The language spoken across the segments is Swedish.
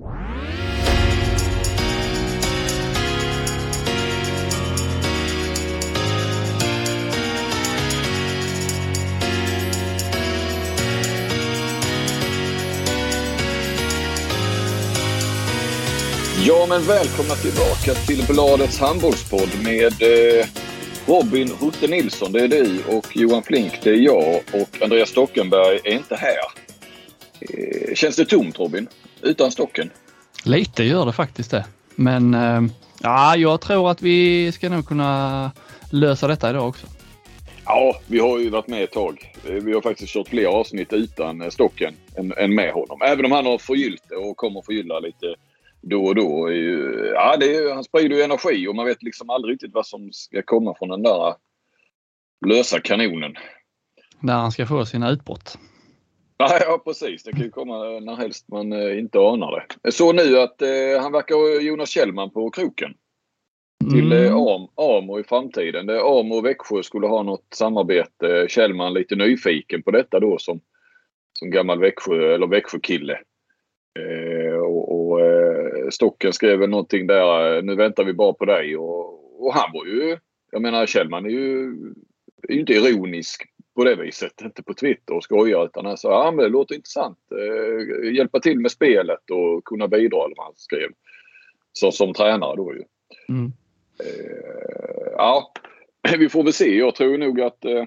Ja, men välkomna tillbaka till Bladets handbollspodd med eh, Robin Hutte Nilsson, det är du och Johan Flink, det är jag och Andreas Stockenberg är inte här. Eh, känns det tomt Robin? Utan Stocken? Lite gör det faktiskt det. Men eh, ja, jag tror att vi ska nog kunna lösa detta idag också. Ja, vi har ju varit med ett tag. Eh, vi har faktiskt kört fler avsnitt utan eh, Stocken än, än med honom. Även om han har förgyllt det och kommer förgylla lite då och då. Ja, det är, han sprider ju energi och man vet liksom aldrig riktigt vad som ska komma från den där lösa kanonen. När han ska få sina utbrott. Ja, precis. Det kan ju komma när helst man eh, inte anar det. Jag såg nu att eh, han verkar ha Jonas Kjellman på kroken. Till eh, Am, Amo i framtiden. Det Amo och Växjö skulle ha något samarbete. Kjellman lite nyfiken på detta då som, som gammal Växjö eller Växjökille. Eh, och, och eh, Stocken skrev väl någonting där. Nu väntar vi bara på dig. Och, och han var ju... Jag menar Kjellman är ju, är ju inte ironisk på det viset. Inte på Twitter och skojar utan han sa ja, men det låter intressant. Eh, hjälpa till med spelet och kunna bidra eller vad han skrev. Så, som tränare då ju. Mm. Eh, ja, vi får väl se. Jag tror nog att eh,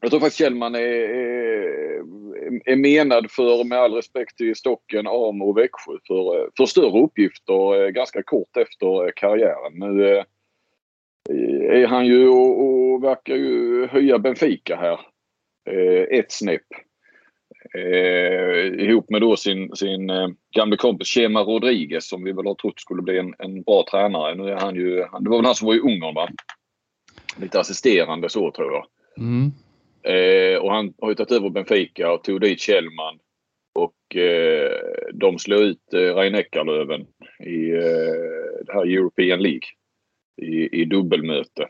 jag tror faktiskt Kjellman är, är, är menad för, med all respekt till Stocken, Amo och Växjö, för, för större uppgifter ganska kort efter karriären. Nu är han ju och, och verkar ju höja Benfica här ett snäpp. Eh, ihop med då sin, sin eh, gamle kompis Chema Rodriguez som vi väl har trott skulle bli en, en bra tränare. Nu är han ju, det var väl han som var i Ungern va? Lite assisterande så tror jag. Mm. Eh, och han har ju tagit över Benfica och tog dit Kjellman. Och eh, de slog ut eh, Rein Eckerlöven i eh, det här European League. I, i dubbelmöte.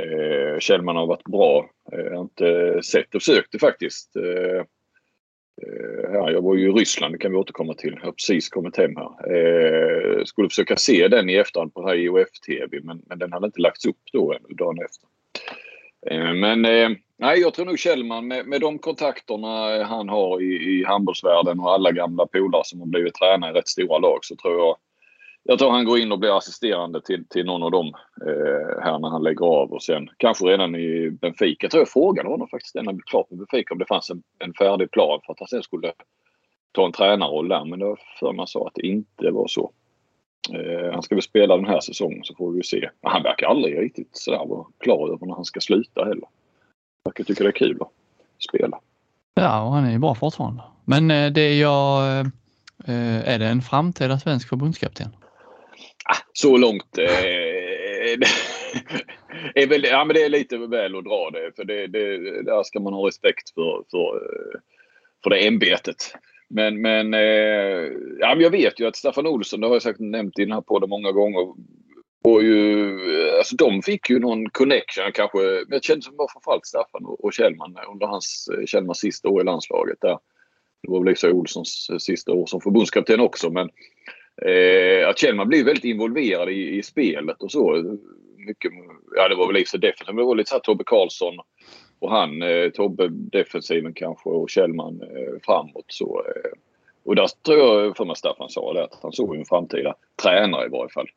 Eh, Kjellman har varit bra. Eh, jag har inte sett och försökte faktiskt. Eh, eh, Ja, jag var ju i Ryssland, det kan vi återkomma till. Jag har precis kommit hem här. Eh, skulle försöka se den i efterhand på här IOF-TV men, men den hade inte lagts upp då ännu, dagen efter. Eh, men eh, nej, jag tror nog Kjellman med, med de kontakterna han har i, i handbollsvärlden och alla gamla polare som har blivit tränare i rätt stora lag så tror jag jag tror han går in och blir assisterande till, till någon av dem eh, här när han lägger av och sen kanske redan i Benfica. Jag tror jag frågade honom faktiskt när han blev klar med Benfica om det fanns en, en färdig plan för att han sen skulle ta en tränarroll där. Men det var för man sa att det inte var så. Eh, han ska väl spela den här säsongen så får vi se. Han verkar aldrig riktigt sådär vara klar över när han ska sluta heller. Verkar tycka det är kul att spela. Ja, och han är ju bra fortfarande. Men eh, det är jag... Eh, eh, är det en framtida svensk förbundskapten? Ah, så långt eh, är väl, ja, men det är lite väl att dra det. För det, det, där ska man ha respekt för, för, eh, för det ämbetet. Men, men, eh, ja, men jag vet ju att Staffan Olsson, det har jag säkert nämnt i den här podden många gånger, och ju, eh, alltså de fick ju någon connection kanske. Men jag kände som var framförallt Staffan och, och Kjellman under hans eh, Kjellmans sista år i landslaget. Där. Det var väl liksom Olssons sista år som förbundskapten också. Men eh, att Kjellman blev väldigt involverad i, i spelet och så. Mycket, ja, det var väl liksom defensivt. Men det var lite så här Tobbe Karlsson och han, eh, Tobbe defensiven kanske och Kjellman eh, framåt. Så, eh, och där tror jag för mig Staffan sa det att han såg en framtida tränare i varje fall.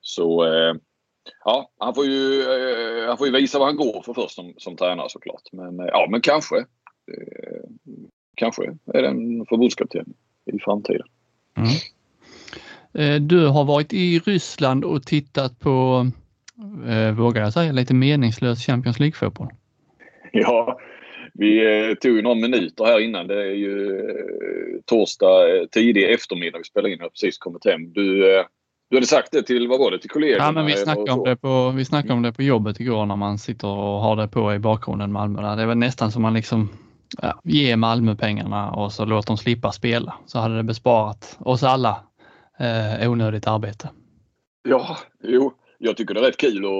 Så eh, ja, han får, ju, eh, han får ju visa vad han går för först som, som tränare såklart. Men eh, ja, men kanske. Eh, kanske är det en förbundskapten i framtiden. Mm. Eh, du har varit i Ryssland och tittat på, eh, vågar jag säga, lite meningslös Champions League-fotboll. Ja, vi eh, tog några minuter här innan. Det är ju torsdag tidig eftermiddag vi spelar in. Jag har precis kommit hem. Du, du hade sagt det till, vad var det, till kollegorna? Ja, men vi snackade, om det, på, vi snackade om det på jobbet igår när man sitter och har det på i bakgrunden Malmö. Det var nästan som man liksom ja, ger Malmö pengarna och så låter dem slippa spela. Så hade det besparat oss alla eh, onödigt arbete. Ja, jo. Jag tycker det är rätt kul att,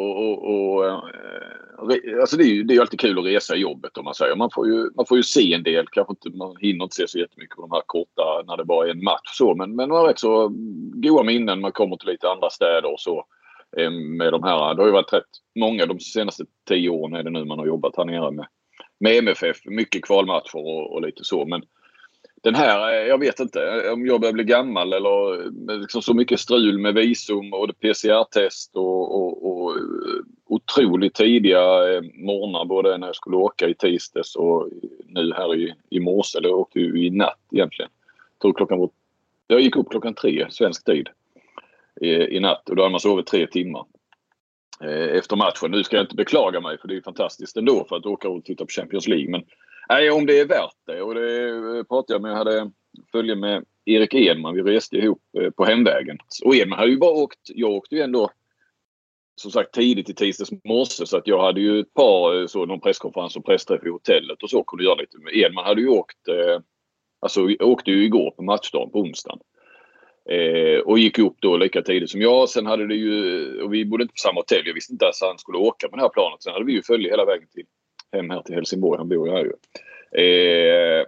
och att, eh, alltså det är ju det är alltid kul att resa i jobbet om man säger. Man får ju, man får ju se en del. Kanske inte, man hinner inte se så jättemycket på de här korta när det bara är en match. Så, men, men man har rätt så goda minnen. Man kommer till lite andra städer och så. Eh, med de här. Det har ju varit rätt många de senaste tio åren är det nu man har jobbat här nere med, med MFF. Mycket kvalmatcher och, och lite så. Men den här, eh, jag vet inte eh, om jag börjar bli gammal eller eh, liksom så mycket strul med visum och PCR-test och, och, och otroligt tidiga morgnar både när jag skulle åka i tisdags och nu här i, i morse. Eller jag åkte ju i natt egentligen. Jag tror klockan var, jag gick upp klockan tre svensk tid i, i natt och då hade man sovit tre timmar efter matchen. Nu ska jag inte beklaga mig för det är fantastiskt ändå för att åka och titta på Champions League. Men Nej, om det är värt det. Och det pratade jag med. Jag hade följe med Erik Edman. Vi reste ihop eh, på hemvägen. Och Edman hade ju bara åkt. Jag åkte ju ändå som sagt tidigt i tisdags morse så att jag hade ju ett par, eh, så någon presskonferens och pressträff i hotellet och så kunde göra lite. Men Edman hade ju åkt, eh, alltså åkte ju igår på matchdagen på onsdagen. Eh, och gick upp då lika tidigt som jag. Sen hade det ju, och vi bodde inte på samma hotell. Jag visste inte ens att han skulle åka med det här planet. Sen hade vi ju följe hela vägen till hem här till Helsingborg. Han bor ju här ju. Eh,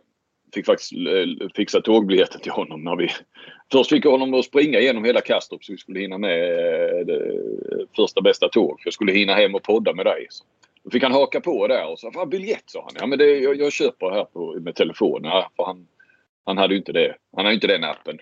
fick faktiskt eh, fixa tågbiljetten till honom när vi... Först fick jag honom att springa igenom hela Kastrup så vi skulle hinna med eh, första bästa tåg. Jag skulle hinna hem och podda med dig. Så. Då fick han haka på där och sa Fan, biljett sa han. Ja men det, jag, jag köper här på, med telefonen. Ja, för han, han hade ju inte det. Han har ju inte den appen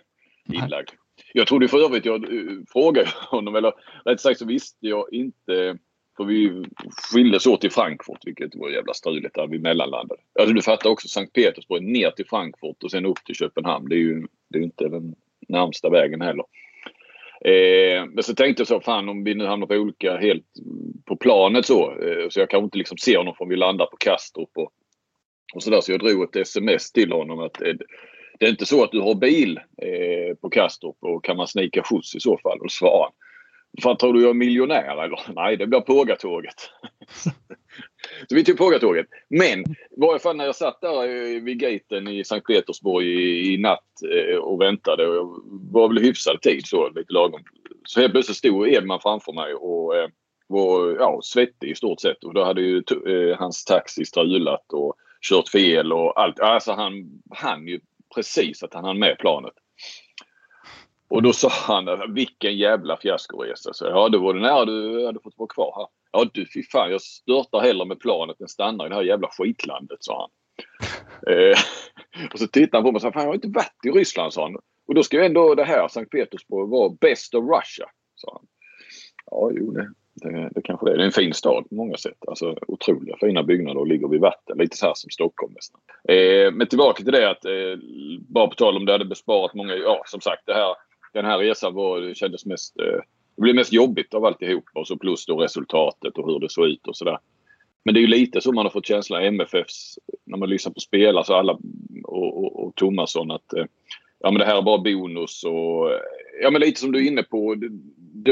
inlagd. Jag trodde för övrigt jag uh, frågade honom eller rätt sagt så visste jag inte för vi skildes åt i Frankfurt, vilket var jävla struligt där vi mellanlandade. Alltså du fattar också Sankt Petersburg ner till Frankfurt och sen upp till Köpenhamn. Det är ju det är inte den närmsta vägen heller. Eh, men så tänkte jag så, fan om vi nu hamnar på olika helt på planet så. Eh, så jag kanske inte liksom ser honom förrän vi landar på Kastrup och, och sådär. Så jag drog ett sms till honom att eh, det är inte så att du har bil eh, på Kastrup och kan man snika skjuts i så fall? Och då svarade han Fan, tror du jag är miljonär eller? Nej, det blir Pågatåget. så vi tog Pågatåget. Men i varje fall när jag satt där vid gaten i Sankt Petersburg i, i natt eh, och väntade. Och jag var väl hyfsad tid så, lite lagom. Så helt plötsligt stod Edman framför mig och eh, var ja, svettig i stort sett. Och då hade ju eh, hans taxi strulat och kört fel och allt. Alltså han hann ju precis att han hann med planet. Och då sa han vilken jävla fiaskoresa. Så ja, då var det nära du hade fått vara kvar här. Ja du fy fan, jag störtar hellre med planet än stannar i det här jävla skitlandet, sa han. eh, och så tittade han på mig och sa, fan jag har inte varit i Ryssland, sa han. Och då ska ju ändå det här, Sankt Petersburg, vara best of Russia, sa han. Ja, jo det, det, det kanske det är. Det är en fin stad på många sätt. Alltså otroliga fina byggnader och ligger vid vatten. Lite så här som Stockholm nästan. Eh, men tillbaka till det att eh, bara på tal om det hade besparat många, ja som sagt det här den här resan var, kändes mest... Eh, det blev mest jobbigt av alltihop och så plus då resultatet och hur det såg ut och sådär. Men det är ju lite så man har fått känslan i MFFs, när man lyssnar på spelare så alla och, och, och Tomasson att eh, ja men det här är bara bonus och eh, ja men lite som du är inne på. Det,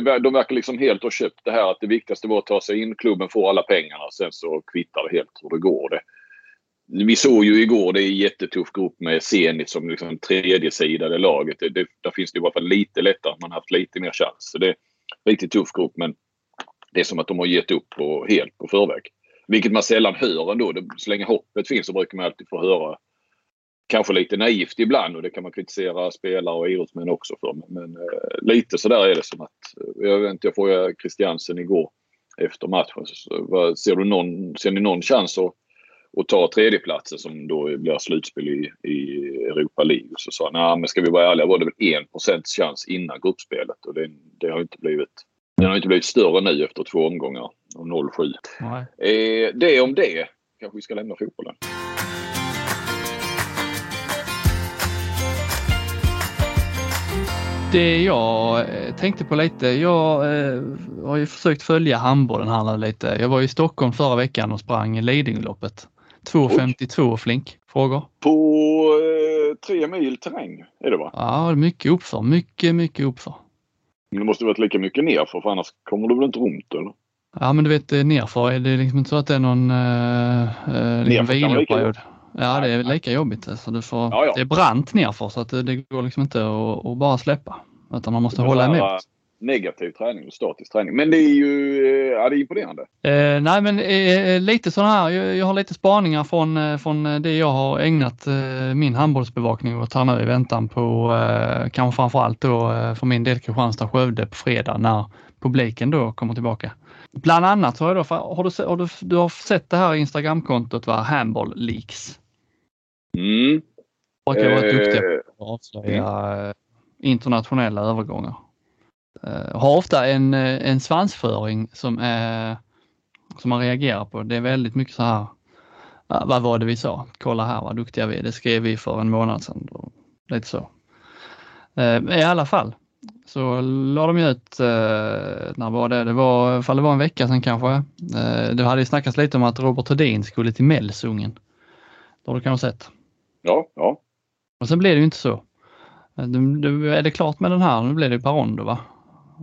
det, de verkar liksom helt ha köpt det här att det viktigaste var att ta sig in, klubben får alla pengarna sen så kvittar det helt hur det går. Det, vi såg ju igår, det är en jättetuff grupp med Zenit som liksom tredjesidade laget. Det, det, där finns det i alla fall lite lättare. Man har haft lite mer chans. Så det är en riktigt tuff grupp men det är som att de har gett upp på, helt på förväg. Vilket man sällan hör ändå. Det, så länge hoppet finns så brukar man alltid få höra kanske lite naivt ibland och det kan man kritisera spelare och idrottsmän också för. Men, men eh, lite sådär är det som att, eh, jag vet inte, jag frågade Christiansen igår efter matchen. Så, vad, ser, du någon, ser ni någon chans att och ta tredjeplatsen som då blir slutspel i, i Europa League. Så sa han, men ska vi vara ärliga var det väl 1 chans innan gruppspelet och det, det har inte blivit den har inte blivit större nu efter två omgångar och 0-7. Eh, det om det. Kanske vi ska lämna fotbollen. Det jag eh, tänkte på lite, jag eh, har ju försökt följa handbollen här lite. Jag var i Stockholm förra veckan och sprang Lidingöloppet. 2.52 flink. Frågor? På eh, tre mil terräng är det va? Ja, mycket uppför. Mycket, mycket uppför. Men det måste varit lika mycket nerför för annars kommer du väl inte runt eller? Ja men du vet nerför är det liksom inte så att det är någon uh, liksom viloperiod. Ja det är lika jobbigt. Alltså, du får, ja, ja. Det är brant nerför så att det, det går liksom inte att, att bara släppa. Utan man måste hålla emot. Negativ träning och statisk träning. Men det är ju eh, ja, det är imponerande. Eh, nej men eh, lite sådana här, jag, jag, har lite spaningar från, eh, från det jag har ägnat eh, min handbollsbevakning och tar nu i väntan på eh, kanske framförallt då för min del Kristianstad-Skövde på fredag när publiken då kommer tillbaka. Bland annat har, jag då, har, du, har du, du har sett det här Instagramkontot, va? Handball Leaks? Mm. Har varit duktiga på att avslöja internationella övergångar. Uh, har ofta en, en svansföring som, är, som man reagerar på. Det är väldigt mycket så här, vad var det vi sa? Kolla här vad duktiga vi är. Det skrev vi för en månad sedan. Lite så. Uh, I alla fall, så la de ut, eh, när var det? Det var, fall det var en vecka sedan kanske. Eh, det hade ju snackats lite om att Robert Hedin skulle till Mälsungen. Det har du kanske sett? Ja, ja. Och sen blev det ju inte så. Eh, du, är det klart med den här? Nu blir det Parondo va?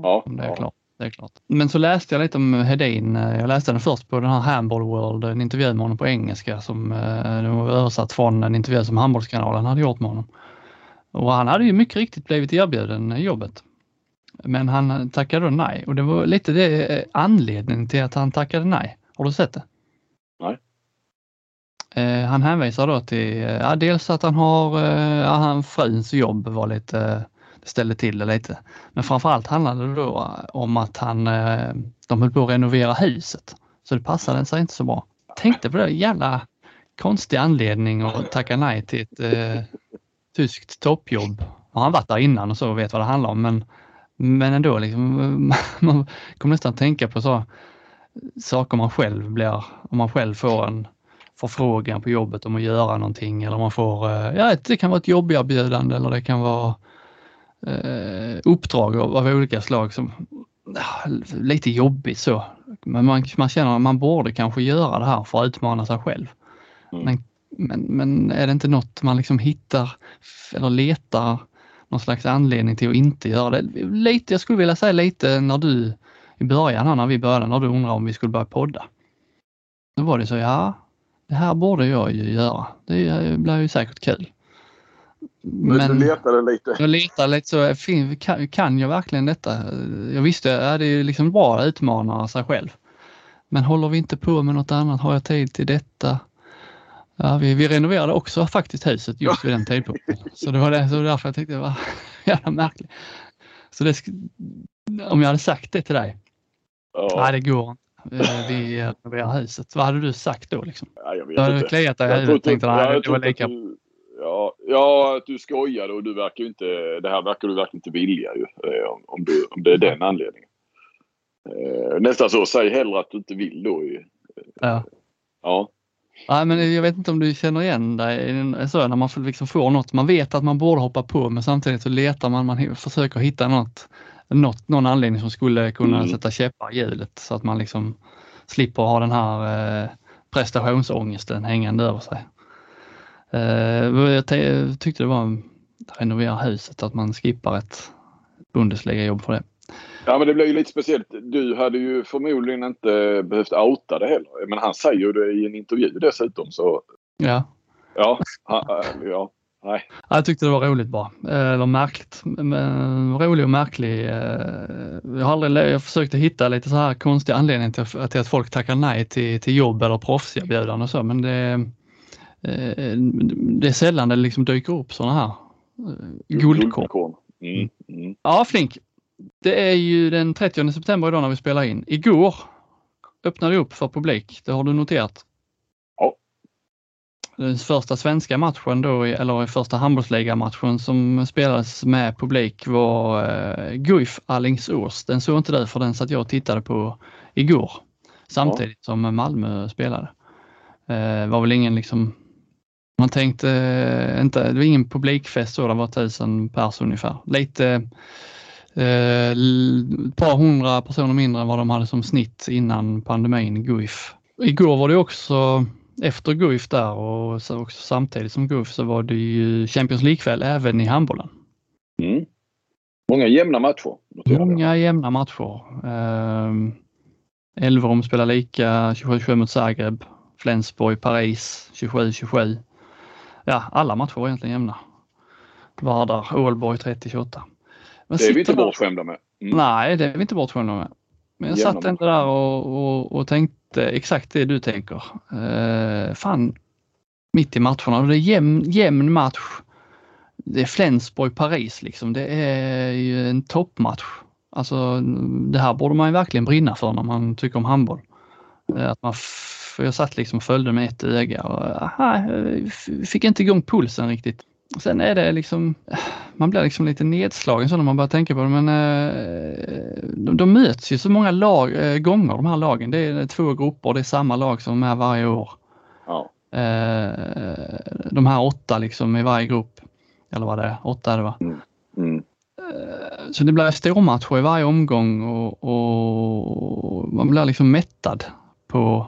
Ja. Det är, ja. Klart, det är klart. Men så läste jag lite om Hedin. Eh, jag läste den först på den här Handball World, en intervju med honom på engelska som eh, var översatt från en intervju som Handbollskanalen hade gjort med honom. Och han hade ju mycket riktigt blivit erbjuden jobbet. Men han tackade då nej och det var lite det eh, anledningen till att han tackade nej. Har du sett det? Nej. Eh, han hänvisar då till, eh, ja, dels att han har, ja, han, fruns jobb var lite, ställde till det lite. Men framförallt handlade det då eh, om att han, eh, de höll på att renovera huset. Så det passade sig inte så bra. Tänkte på det, jävla konstig anledning att tacka nej till ett eh, tyskt toppjobb. Och han varit där innan och så och vet vad det handlar om men men ändå, liksom, man kommer nästan tänka på så saker man själv blir, om man själv får en förfrågan på jobbet om att göra någonting eller man får, eh, ja det kan vara ett jobberbjudande eller det kan vara eh, uppdrag av, av, olika slag som ja, lite jobbigt så. Men man, man känner att man borde kanske göra det här för att utmana sig själv. Mm. Men, men, men är det inte något man liksom hittar eller letar någon slags anledning till att inte göra det. Lite, jag skulle vilja säga lite när du i början, när vi började, när du undrade om vi skulle börja podda. Då var det så, ja, det här borde jag ju göra. Det blir ju säkert kul. Men, Men du letade lite? Jag letade lite så, kan, kan jag verkligen detta? Jag visste att det är liksom bra att utmana sig själv. Men håller vi inte på med något annat? Har jag tid till detta? Ja, vi, vi renoverade också faktiskt huset just vid den tidpunkten. Så det var, det, så därför jag tyckte det var jävla märkligt. Så det, om jag hade sagt det till dig. Ja. Nej, det går inte. Eh, vi renoverar huset. Vad hade du sagt då? Liksom? Ja, jag vet du hade kliat dig i huvudet och tänkt att det var lika. Du, ja, ja, att du skojade och du verkar ju inte, det här verkar du verkligen inte vilja ju. Eh, om, om, du, om det är den anledningen. Eh, nästan så, säg hellre att du inte vill då. Ja. Ja. Nej, men jag vet inte om du känner igen dig så när man liksom får något. Man vet att man borde hoppa på men samtidigt så letar man, man försöker hitta något, något någon anledning som skulle kunna mm. sätta käppar i hjulet så att man liksom slipper ha den här eh, prestationsångesten hängande över sig. Eh, jag tyckte det var att renovera huset, att man skippar ett Bundesliga-jobb för det. Ja men det blir ju lite speciellt. Du hade ju förmodligen inte behövt outa det heller. Men han säger ju det i en intervju dessutom så... Ja. Ja. ja. Nej. Jag tyckte det var roligt bara. Eller märkligt. Men, rolig och märklig. Eh, jag har aldrig, jag försökte hitta lite så här konstiga anledningar till, till att folk tackar nej till, till jobb eller proffserbjudanden och så men det, eh, det är sällan det liksom dyker upp sådana här eh, guldkorn. Mm. Mm. Ja, Flink. Det är ju den 30 september idag när vi spelar in. Igår öppnade det upp för publik. Det har du noterat? Ja. Den första svenska matchen då, eller första handbollsligamatchen som spelades med publik var eh, Guif Alingsås. Den såg inte du för den satt jag och tittade på igår samtidigt ja. som Malmö spelade. Eh, var väl ingen liksom man tänkte eh, inte, det var ingen publikfest så, det var tusen pers ungefär. Lite Eh, ett par hundra personer mindre än vad de hade som snitt innan pandemin, Guif. Igår var det också efter Guif där och också samtidigt som Guif så var det ju Champions League-kväll även i handbollen. Mm. Många jämna matcher. Många jämna matcher. Eh, Elverum spelar lika 27-27 mot Zagreb. Flensburg, Paris 27-27. Ja, alla matcher var egentligen jämna. Vardar, Ålborg 30-28. det är vi inte bortskämda med. Mm. Nej, det är vi inte bortskämda med. Men jag satt ändå där och, och, och, tänkte exakt det du tänker. Uh, fan, mitt i matcherna. Och det är jämn, jämn match. Det är Flensburg-Paris liksom. Det är ju en toppmatch. Alltså det här borde man ju verkligen brinna för när man tycker om handboll. Eh, att man jag satt liksom och följde med ett öga och aha, fick inte igång pulsen riktigt. Sen är det liksom, man blir liksom lite nedslagen så när man börjar tänka på det men eh, de, de möts ju så många lag, eh, gånger de här lagen. Det är två grupper, det är samma lag som är varje år. Ja. De här åtta liksom i varje grupp. Eller vad det är, åtta är det va? Mm. Mm. Så det blir stormatcher i varje omgång och, och man blir liksom mättad på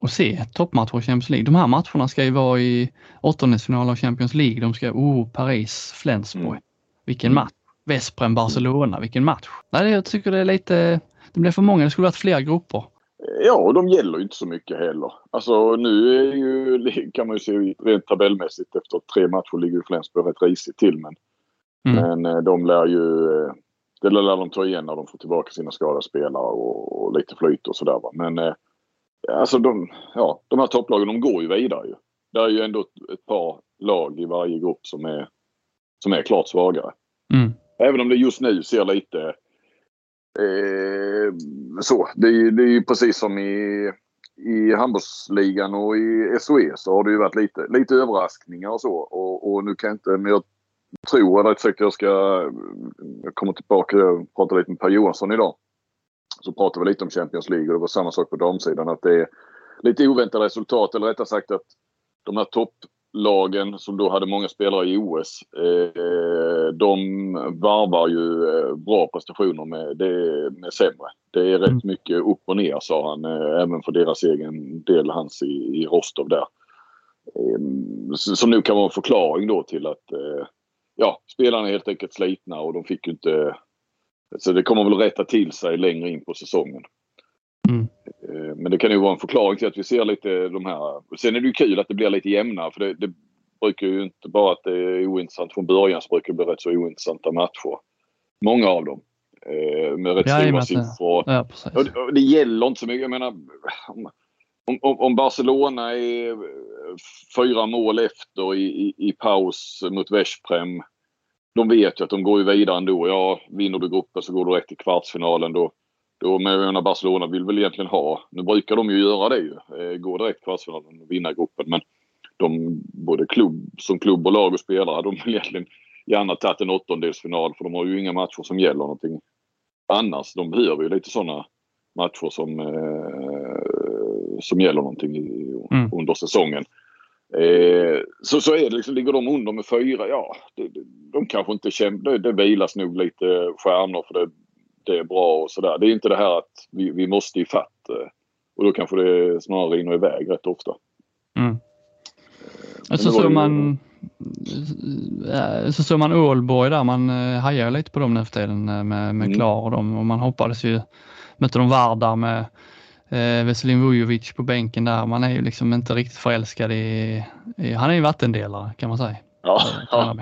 att se toppmatcher i Champions League. De här matcherna ska ju vara i åttondelsfinal av Champions League. De ska, oh, Paris, Flensburg. Mm. Vilken match! Vesprem, Barcelona, vilken match! Nej, jag tycker det är lite, det blir för många. Det skulle varit fler grupper. Ja, och de gäller ju inte så mycket heller. Alltså nu är ju, kan man ju se rent tabellmässigt efter tre matcher ligger ju Flensburg rätt risigt till. Men, mm. men eh, de lär ju, eh, det lär de ta igen när de får tillbaka sina skadade spelare och, och lite flyt och sådär. Men eh, alltså de, ja, de här topplagen de går ju vidare ju. Det är ju ändå ett, par lag i varje grupp som är, som är klart svagare. Mm. Även om det just nu ser lite eh, så. Det är, det är ju precis som i, i handbollsligan och i SOE så har det ju varit lite, lite överraskningar och så. Och, och nu kan jag inte, men jag tror, eller sagt jag ska, jag kommer tillbaka, jag pratade lite med Per Johansson idag så pratade vi lite om Champions League och det var samma sak på damsidan. Att det är lite oväntade resultat eller rättare sagt att de här topplagen som då hade många spelare i OS. Eh, de varvar ju eh, bra prestationer med, det, med sämre. Det är rätt mm. mycket upp och ner sa han. Eh, även för deras egen del, hans i, i Rostov där. Eh, som nu kan vara en förklaring då till att eh, ja, spelarna är helt enkelt slitna och de fick ju inte så det kommer väl rätta till sig längre in på säsongen. Mm. Eh, men det kan ju vara en förklaring till att vi ser lite de här. Sen är det ju kul att det blir lite jämnare för det, det brukar ju inte bara att det är ointressant från början så brukar det bli rätt så ointressanta matcher. Många av dem. Eh, med rätt ja, stora siffror. Ja, och det gäller inte så mycket. Jag menar om, om, om Barcelona är fyra mål efter i, i, i paus mot Veszprem de vet ju att de går ju vidare ändå. Ja, vinner du gruppen så går du direkt till kvartsfinalen. Då, då, menar Barcelona vill väl egentligen ha, nu brukar de ju göra det ju, eh, gå direkt till kvartsfinalen och vinna gruppen. Men de, både klubb, som klubb och lag och spelare, de vill egentligen gärna tagit en åttondelsfinal för de har ju inga matcher som gäller någonting annars. De behöver ju lite sådana matcher som, eh, som gäller någonting i, mm. under säsongen. Eh, så, så är det liksom, ligger de under med fyra, ja, det, de kanske inte kämpar, det, det vilas nog lite stjärnor för det, det är bra och sådär. Det är inte det här att vi, vi måste ifatt eh, och då kanske det snarare rinner iväg rätt ofta. Mm. Eh, men så man så såg man Ålborg där, man hajar lite på dem nu för tiden med, med mm. Klar och dem och man hoppades ju, mötte de Vardar med eh, Veselin Vujovic på bänken där. Man är ju liksom inte riktigt förälskad i, i han är ju vattendelare kan man säga. Ja. ja.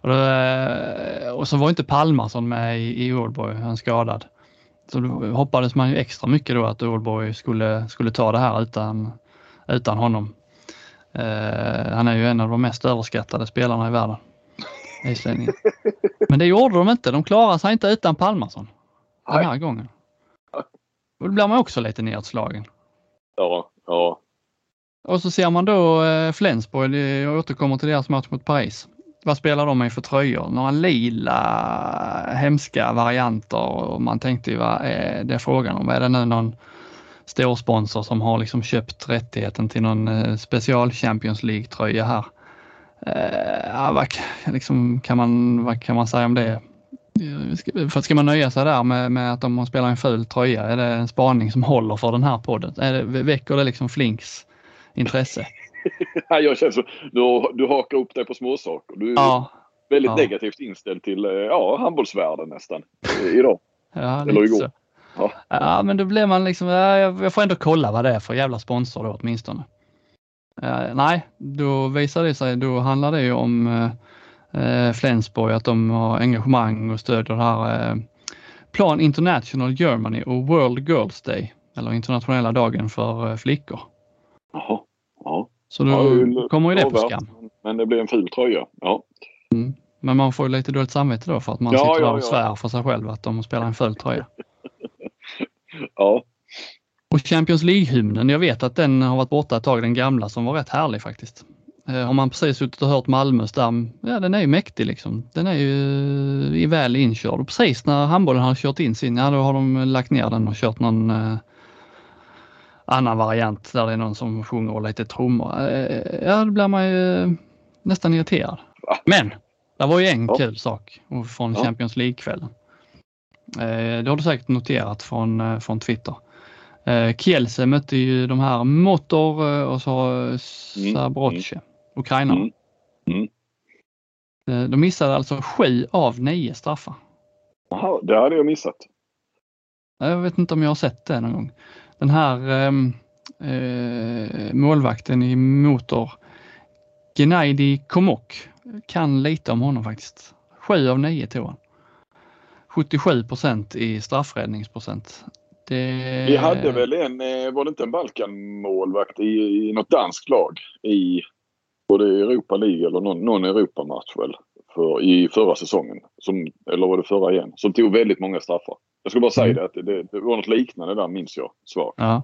Och, då, eh, och, så var inte Palmarsson med i, i Ålborg, han skadad. Så då hoppades man ju extra mycket då att Ålborg skulle, skulle ta det här utan, utan honom. Eh, han är ju en av de mest överskattade spelarna i världen. Men det gjorde de inte. De klarade sig inte utan Palmarsson den här gången. Då blir man också lite nedslagen. Ja, ja. Och så ser man då eh, Flensburg, jag återkommer till deras match mot Paris. Vad spelar de med för tröjor? Några lila hemska varianter och man tänkte ju vad är det frågan om? Är det nu någon stor sponsor som har liksom köpt rättigheten till någon eh, special Champions League tröja här? Eh, vad, liksom, kan man, vad kan man säga om det? För ska man nöja sig där med, med att de spelar en ful tröja? Är det en spaning som håller för den här podden? Är det, väcker det liksom Flinks intresse? jag känner så, du, du hakar upp dig på småsaker. Du är ja. väldigt ja. negativt inställd till ja, handbollsvärlden nästan idag. Ja, Eller igår. Ja. ja. men då blir man liksom, ja, jag får ändå kolla vad det är för jävla sponsor då åtminstone. Uh, nej, då visar det sig, då handlar det ju om uh, eh, Flensburg att de har engagemang och stödjer det här eh, Plan International Germany och World Girls Day eller internationella dagen för eh, flickor. Jaha. Ja. Så då Ja, kommer ju det på skam. Men det blir en ful tröja. Ja. Mm. Men man får ju lite dåligt samvete då för att man Ja, sitter ja, där och svär för sig själv att de spelar en ful tröja. ja. Och Champions League-hymnen, jag vet att den har varit borta ett tag, den gamla som var rätt härlig faktiskt. Eh, har man precis suttit och hört Malmös där, ja den är ju mäktig liksom. Den är ju är väl inkörd och precis när handbollen har kört in sin, ja då har de lagt ner den och kört någon eh, annan variant där det är någon som sjunger och lite trummor. Eh, ja, då blir man ju eh, nästan irriterad. Men det var ju en Ja. kul sak från Ja. Champions League-kvällen. Eh, det har du säkert noterat från, eh, från Twitter. Eh, Kielce mötte ju de här Motor eh, och så eh, Zabrocce, ukrainarna. Mm. Mm. Eh, De missade alltså sju av nio straffar. Jaha, det hade jag missat. Jag vet inte om jag har sett det någon gång. Den här ehm, eh, målvakten i Motor, Gennady Komok, kan lite om honom faktiskt. Sju av nio tog han. 77 procent i straffräddningsprocent. Det... Vi hade väl en, eh, var det inte en Balkan-målvakt i, i något danskt lag i både Europa League eller någon, någon Europamatch väl? För, I förra säsongen. Som, eller var det förra igen? Som tog väldigt många straffar. Jag skulle bara säga Mm. det att det, det var något liknande där minns jag svagt. Ja.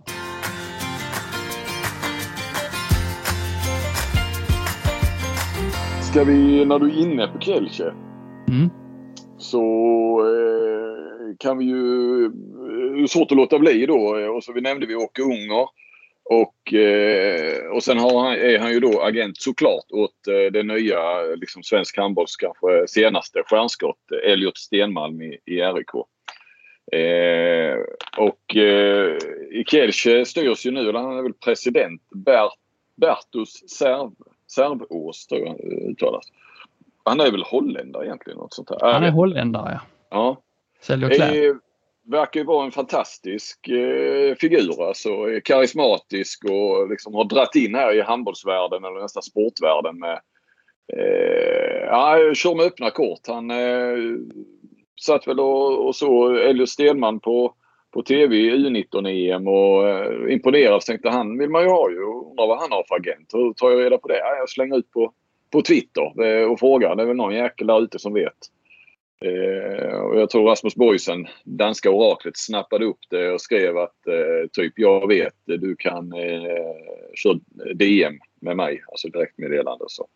Ska vi, när du är inne på Kielce Mm. så eh, kan vi ju... eh, Det är svårt att låta bli då. eh, Och så vi nämnde vi Åke Unger. Och, eh, och sen han, är han ju då agent såklart åt eh, det nya liksom svensk handbolls kanske senaste stjärnskott eh, Elliot Stenmalm i, i RIK. Eh, och eh, Kielce styrs ju nu, eller han är väl president, Bert, Bertus Serv, Servås tror jag det uttalas. Han är väl holländare egentligen. Något sånt här. Han är vet- holländare, ja. ja. Säljer kläder. Eh, verkar ju vara en fantastisk eh, figur. Alltså, karismatisk och liksom har dratt in här i handbollsvärlden eller nästan sportvärlden med eh, ja, kör med öppna kort. Han eh, satt väl och, och så Elliot Stenman på, på tv i U19-EM och eh, imponerad. Tänkte han vill man ju ha ju. Undrar vad han har för agent. Hur tar jag reda på det? Ja, jag slänger ut på, på Twitter eh, och frågar. Det är väl någon jäkel där ute som vet. Eh, och jag tror Rasmus Boysen, danska oraklet, snappade upp det och skrev att eh, typ jag vet, du kan eh, köra DM med mig, alltså direktmeddelande. Så.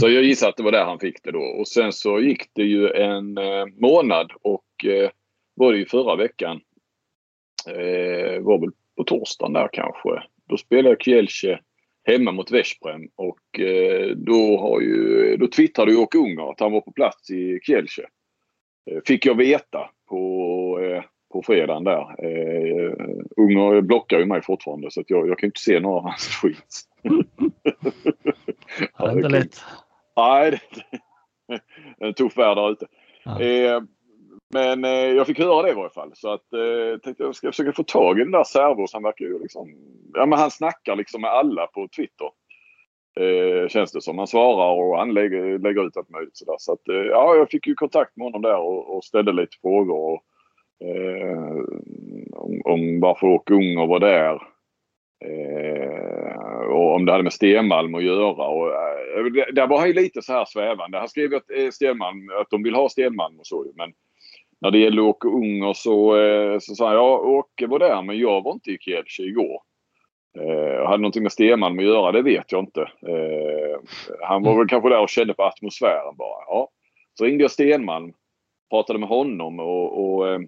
så jag gissar att det var där han fick det då. Och sen så gick det ju en eh, månad och eh, var det ju förra veckan. Eh, var väl på torsdagen där kanske. Då spelade Kielce hemma mot Veszprem och eh, då, har ju, då twittrade ju Åke Unger att han var på plats i Kielce. Eh, fick jag veta på, eh, på fredagen där. Eh, Unger blockar ju mig fortfarande så att jag, jag kan inte se några av hans. Ja, det är inte lätt. Nej, det är en tuff värld där ute. Ja. Men eh, jag fick höra det i varje fall. Så att eh, tänkte jag ska försöka få tag i den där Servos. Han verkar ju liksom... Ja men han snackar liksom med alla på Twitter. Eh, känns det som. Han svarar och han lägger, lägger ut allt möjligt sådär. Så att eh, ja, jag fick ju kontakt med honom där och, och ställde lite frågor. Och, eh, om, om varför Åke Unger var där. Eh, och om det hade med Stenmalm att göra. Och, eh, det- där var han ju lite så här svävande. Han skrev att, eh, Stenmalm, att de vill ha Stenmalm och så ju. Men när det gäller Åke Unger så, eh, så sa han ja, Åke var där men jag var inte i Kielce igår. Eh, hade någonting med Stenmalm att göra, det vet jag inte. Eh, han var väl kanske där och kände på atmosfären bara. Ja. Så ringde jag Stenmalm, pratade med honom och, och eh,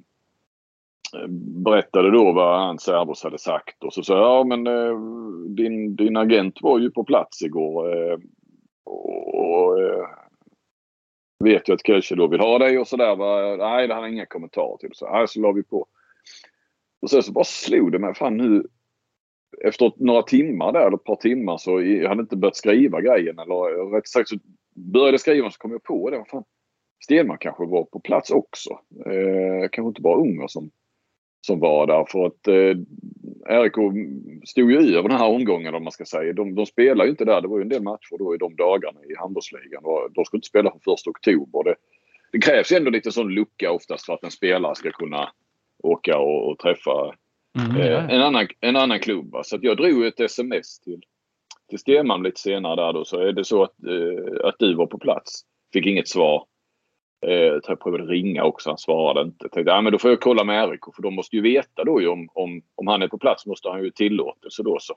berättade då vad hans Servos hade sagt. Och så sa jag, ja men eh, din, din agent var ju på plats igår. Eh, och, och eh, vet ju att Kielce då vill ha dig och sådär. va. Nej, det hade han inga kommentarer till. Så, nej, så la vi på. Och sen så bara slog det mig, fan nu efter några timmar där, eller ett par timmar så jag hade inte börjat skriva grejen. Eller rätt sagt så började jag skriva så kom jag på det. Fan, Stenmark kanske var på plats också. Eh, kanske inte bara Unger som, som var där. För att eh, RIK stod ju över den här omgången om man ska säga. De, de spelar ju inte där. Det var ju en del matcher då i de dagarna i handbollsligan. De skulle inte spela från 1 oktober. Det, det krävs ändå lite sån lucka oftast för att en spelare ska kunna åka och, och träffa mm, eh, en, annan, en annan klubb. Så att jag drog ett sms till, till Stenman lite senare där då. Så är det så att, eh, att du var på plats. Fick inget svar. Eh, jag provade ringa också, han svarade inte. Jag tänkte, ja, men då får jag kolla med RIK för de måste ju veta då ju om, om, om han är på plats måste han ju tillåtelse då så.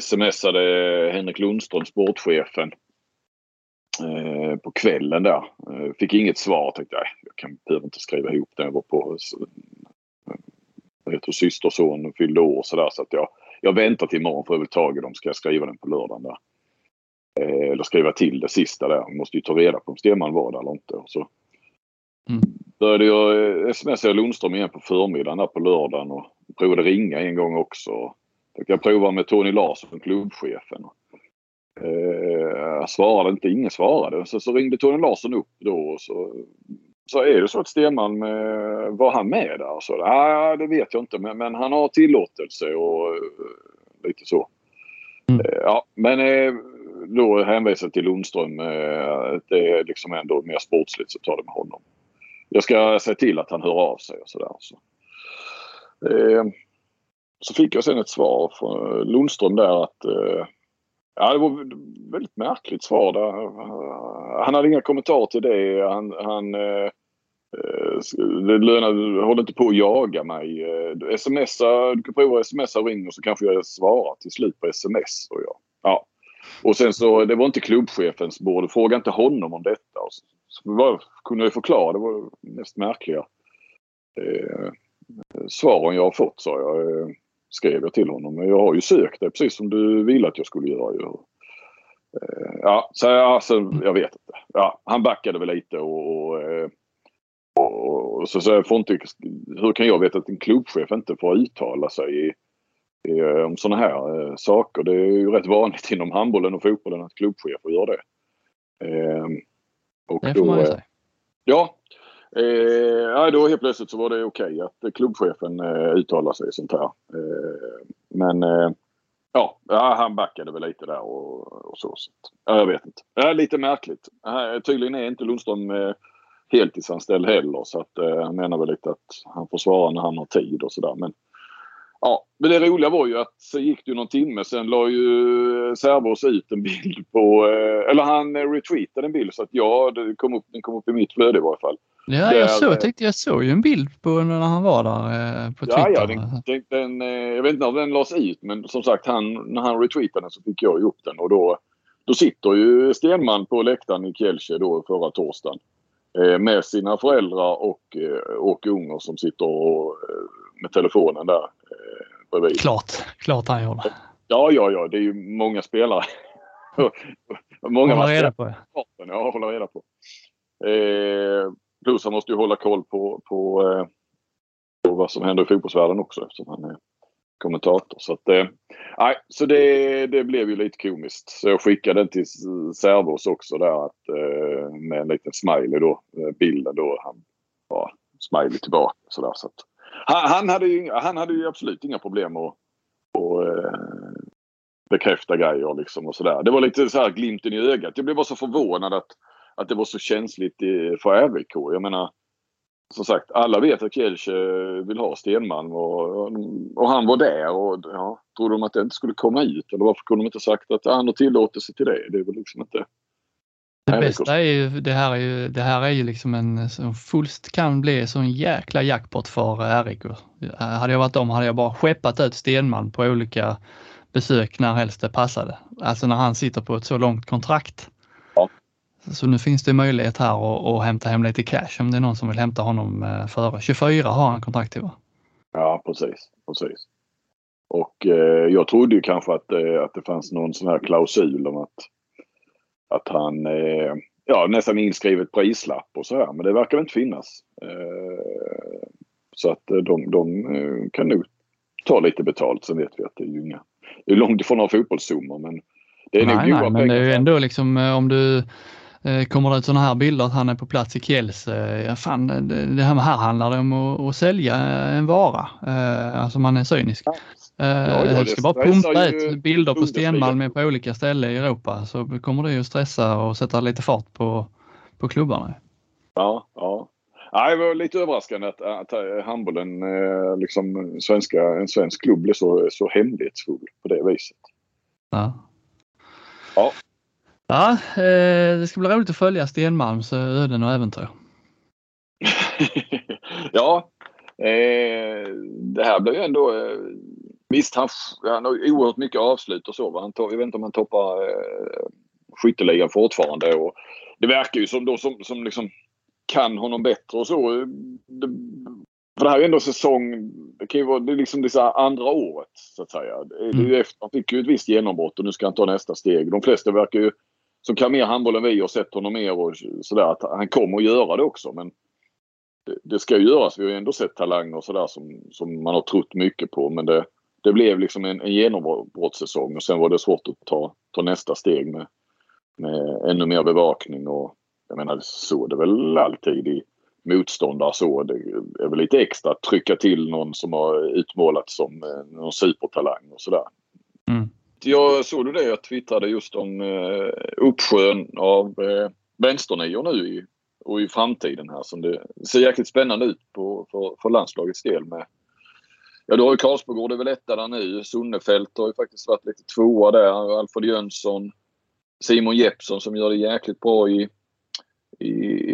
Smsade Henrik Lundström, sportchefen, eh, på kvällen där. Eh, fick inget svar. Tänkte jag, jag kan, behöver inte skriva ihop det. Jag var på jag heter systerson fyllde år sådär så att jag, jag väntar till imorgon får jag väl tag i dem. Ska jag skriva den på lördagen där. Eh, eller skriva till det sista där. Jag måste ju ta reda på om Stenman var där eller inte. Och så mm. började jag eh, smsa Lundström igen på förmiddagen där på lördagen och provade ringa en gång också. Jag prova med Tony Larsson, klubbchefen. Eh, svarade inte, ingen svarade. Så, så ringde Tony Larsson upp då och så, så är det så att Stenman, eh, var han med där? Så, ah, det vet jag inte men, men han har tillåtelse och eh, lite så. Mm. Ja, men då hänvisar till Lundström. Eh, det är liksom ändå mer sportsligt så tar det med honom. Jag ska se till att han hör av sig och sådär. Så. Eh, så fick jag sen ett svar från Lundström där att eh, Ja, det var ett väldigt märkligt svar där. Han hade inga kommentarer till det. Han, han det lönar, håll inte på att jaga mig. Smsa, du kan prova att smsa och ring och så kanske jag svarar till slut på sms. Och jag, ja. Och sen så, det var inte klubbchefens bord. Fråga inte honom om detta. Och så, så var, kunde jag förklara. Det var det mest märkliga eh, svaren jag har fått sa jag. Eh, skrev jag till honom. Men jag har ju sökt det precis som du ville att jag skulle göra. Ju. Eh, ja, så alltså, jag vet inte. Ja, han backade väl lite och, och, eh, och, och så, så får inte, hur kan jag veta att en klubbchef inte får uttala sig i, om sådana här saker? Det är ju rätt vanligt inom handbollen och fotbollen att klubbchefer gör det. Eh, och det får då, man ju säga. Ja, Eh, då helt plötsligt så var det okej att klubbchefen eh, uttalar sig sånt här. Eh, men eh, ja, han backade väl lite där och, och så. så ja, jag vet inte. Ja, lite märkligt. Eh, tydligen är inte Lundström eh, heltidsanställd heller så att eh, han menar väl lite att han får svara när han har tid och sådär. Men Ja, men det roliga var ju att så gick det någon timme sen la ju Servos ut en bild på, eh, eller han retweetade en bild så att ja, det kom upp, den kom upp i mitt flöde i varje fall. Ja, jag, såg, jag tänkte jag såg ju en bild på när han var där eh, på Twitter. Ja, ja den, den, eh, jag vet inte om den lades ut men som sagt han, när han retweetade den så fick jag ju upp den och då, då sitter ju Stenman på läktaren i Kielce då förra torsdagen eh, med sina föräldrar och Åke Unger som sitter och, med telefonen där bredvid. Klart, klart han gjorde. Ja, ja, ja, det är ju många spelare. många hålla reda på. Ja, hålla reda på. Eh, Plus han måste ju hålla koll på, på, eh, på vad som händer i fotbollsvärlden också eftersom han är kommentator. Så, att, eh, så det, det blev ju lite komiskt. Så jag skickade den till Servos också där att, eh, med en liten smiley då. Bilden då. Han var smiley tillbaka. Så där, så att, han, han, hade ju, han hade ju absolut inga problem att, att eh, bekräfta grejer liksom och sådär. Det var lite så här glimten i ögat. Jag blev bara så förvånad att att det var så känsligt för RIK. Jag menar, som sagt, alla vet att Kielce vill ha Stenman och, och han var där. Och, ja, trodde de att det inte skulle komma ut? Eller varför kunde de inte sagt att han har tillåtelse till det? Det är väl liksom inte... Det bästa är ju, det här är ju, det här är ju liksom en som fullst kan bli en sån jäkla jackpot för RIK. Hade jag varit dem hade jag bara skeppat ut Stenman på olika besök när helst det passade. Alltså när han sitter på ett så långt kontrakt. Så nu finns det möjlighet här att, att hämta hem lite cash om det är någon som vill hämta honom eh, före. 24 har han kontrakt till va? Ja precis, precis. Och eh, jag trodde ju kanske att, eh, att det fanns någon sån här klausul om att, att han eh, ja, nästan inskrivet prislapp och så här. Men det verkar inte finnas. Eh, så att eh, de, de eh, kan nog ta lite betalt. Sen vet vi att det är ju inga, det är långt ifrån några fotbollssummor men det är nej, nog nej, men det är ju ändå liksom om du Eh, kommer det ut sådana här bilder att han är på plats i Kiels, ja, fan, det här, här handlar det om att, att sälja en vara. Alltså man är cynisk. Ja. Ja, ja, ska bara pumpa ut bilder på Stenmalm på olika ställen i Europa så kommer det ju stressa och sätta lite fart på, på klubbarna. Ja, ja. Det var lite överraskande att, att handbollen, liksom svenska, en svensk klubb blev så, så hemlighetsfull på det viset. Ja. Ja. Ja, eh, det ska bli roligt att följa Stenmalms öden och äventyr. ja, eh, det här blev ju ändå... Visst, han, han har oerhört mycket avslut och så. Va? Han tar, jag vet inte om han toppar eh, skytteligan fortfarande. Och det verkar ju som då som, som liksom kan honom bättre och så. Det, för det här är ändå säsong, det kan ju vara det är liksom det andra året så att säga. Mm. efter, han fick ju ett visst genombrott och nu ska han ta nästa steg. De flesta verkar ju, som kan mer handboll än vi och sett honom mer och sådär, att han kommer att göra det också. Men det, det ska ju göras. Vi har ju ändå sett talanger och sådär som, som man har trott mycket på. Men det, det blev liksom en, en genombrottssäsong och sen var det svårt att ta, ta nästa steg med, med ännu mer bevakning och jag menar så det väl alltid i motståndare så. Det är väl lite extra att trycka till någon som har utmålats som eh, någon supertalang och sådär. Mm. Jag såg du det? Jag twittrade just om eh, uppsjön av eh, vänsternior nu i, och i framtiden här som det ser jäkligt spännande ut på, för, för landslagets del med Ja, du har ju Karlsbogård är väl etta där nu. Sunnefält har ju faktiskt varit lite tvåa där. Alfred Jönsson. Simon Jeppsson som gör det jäkligt bra i i,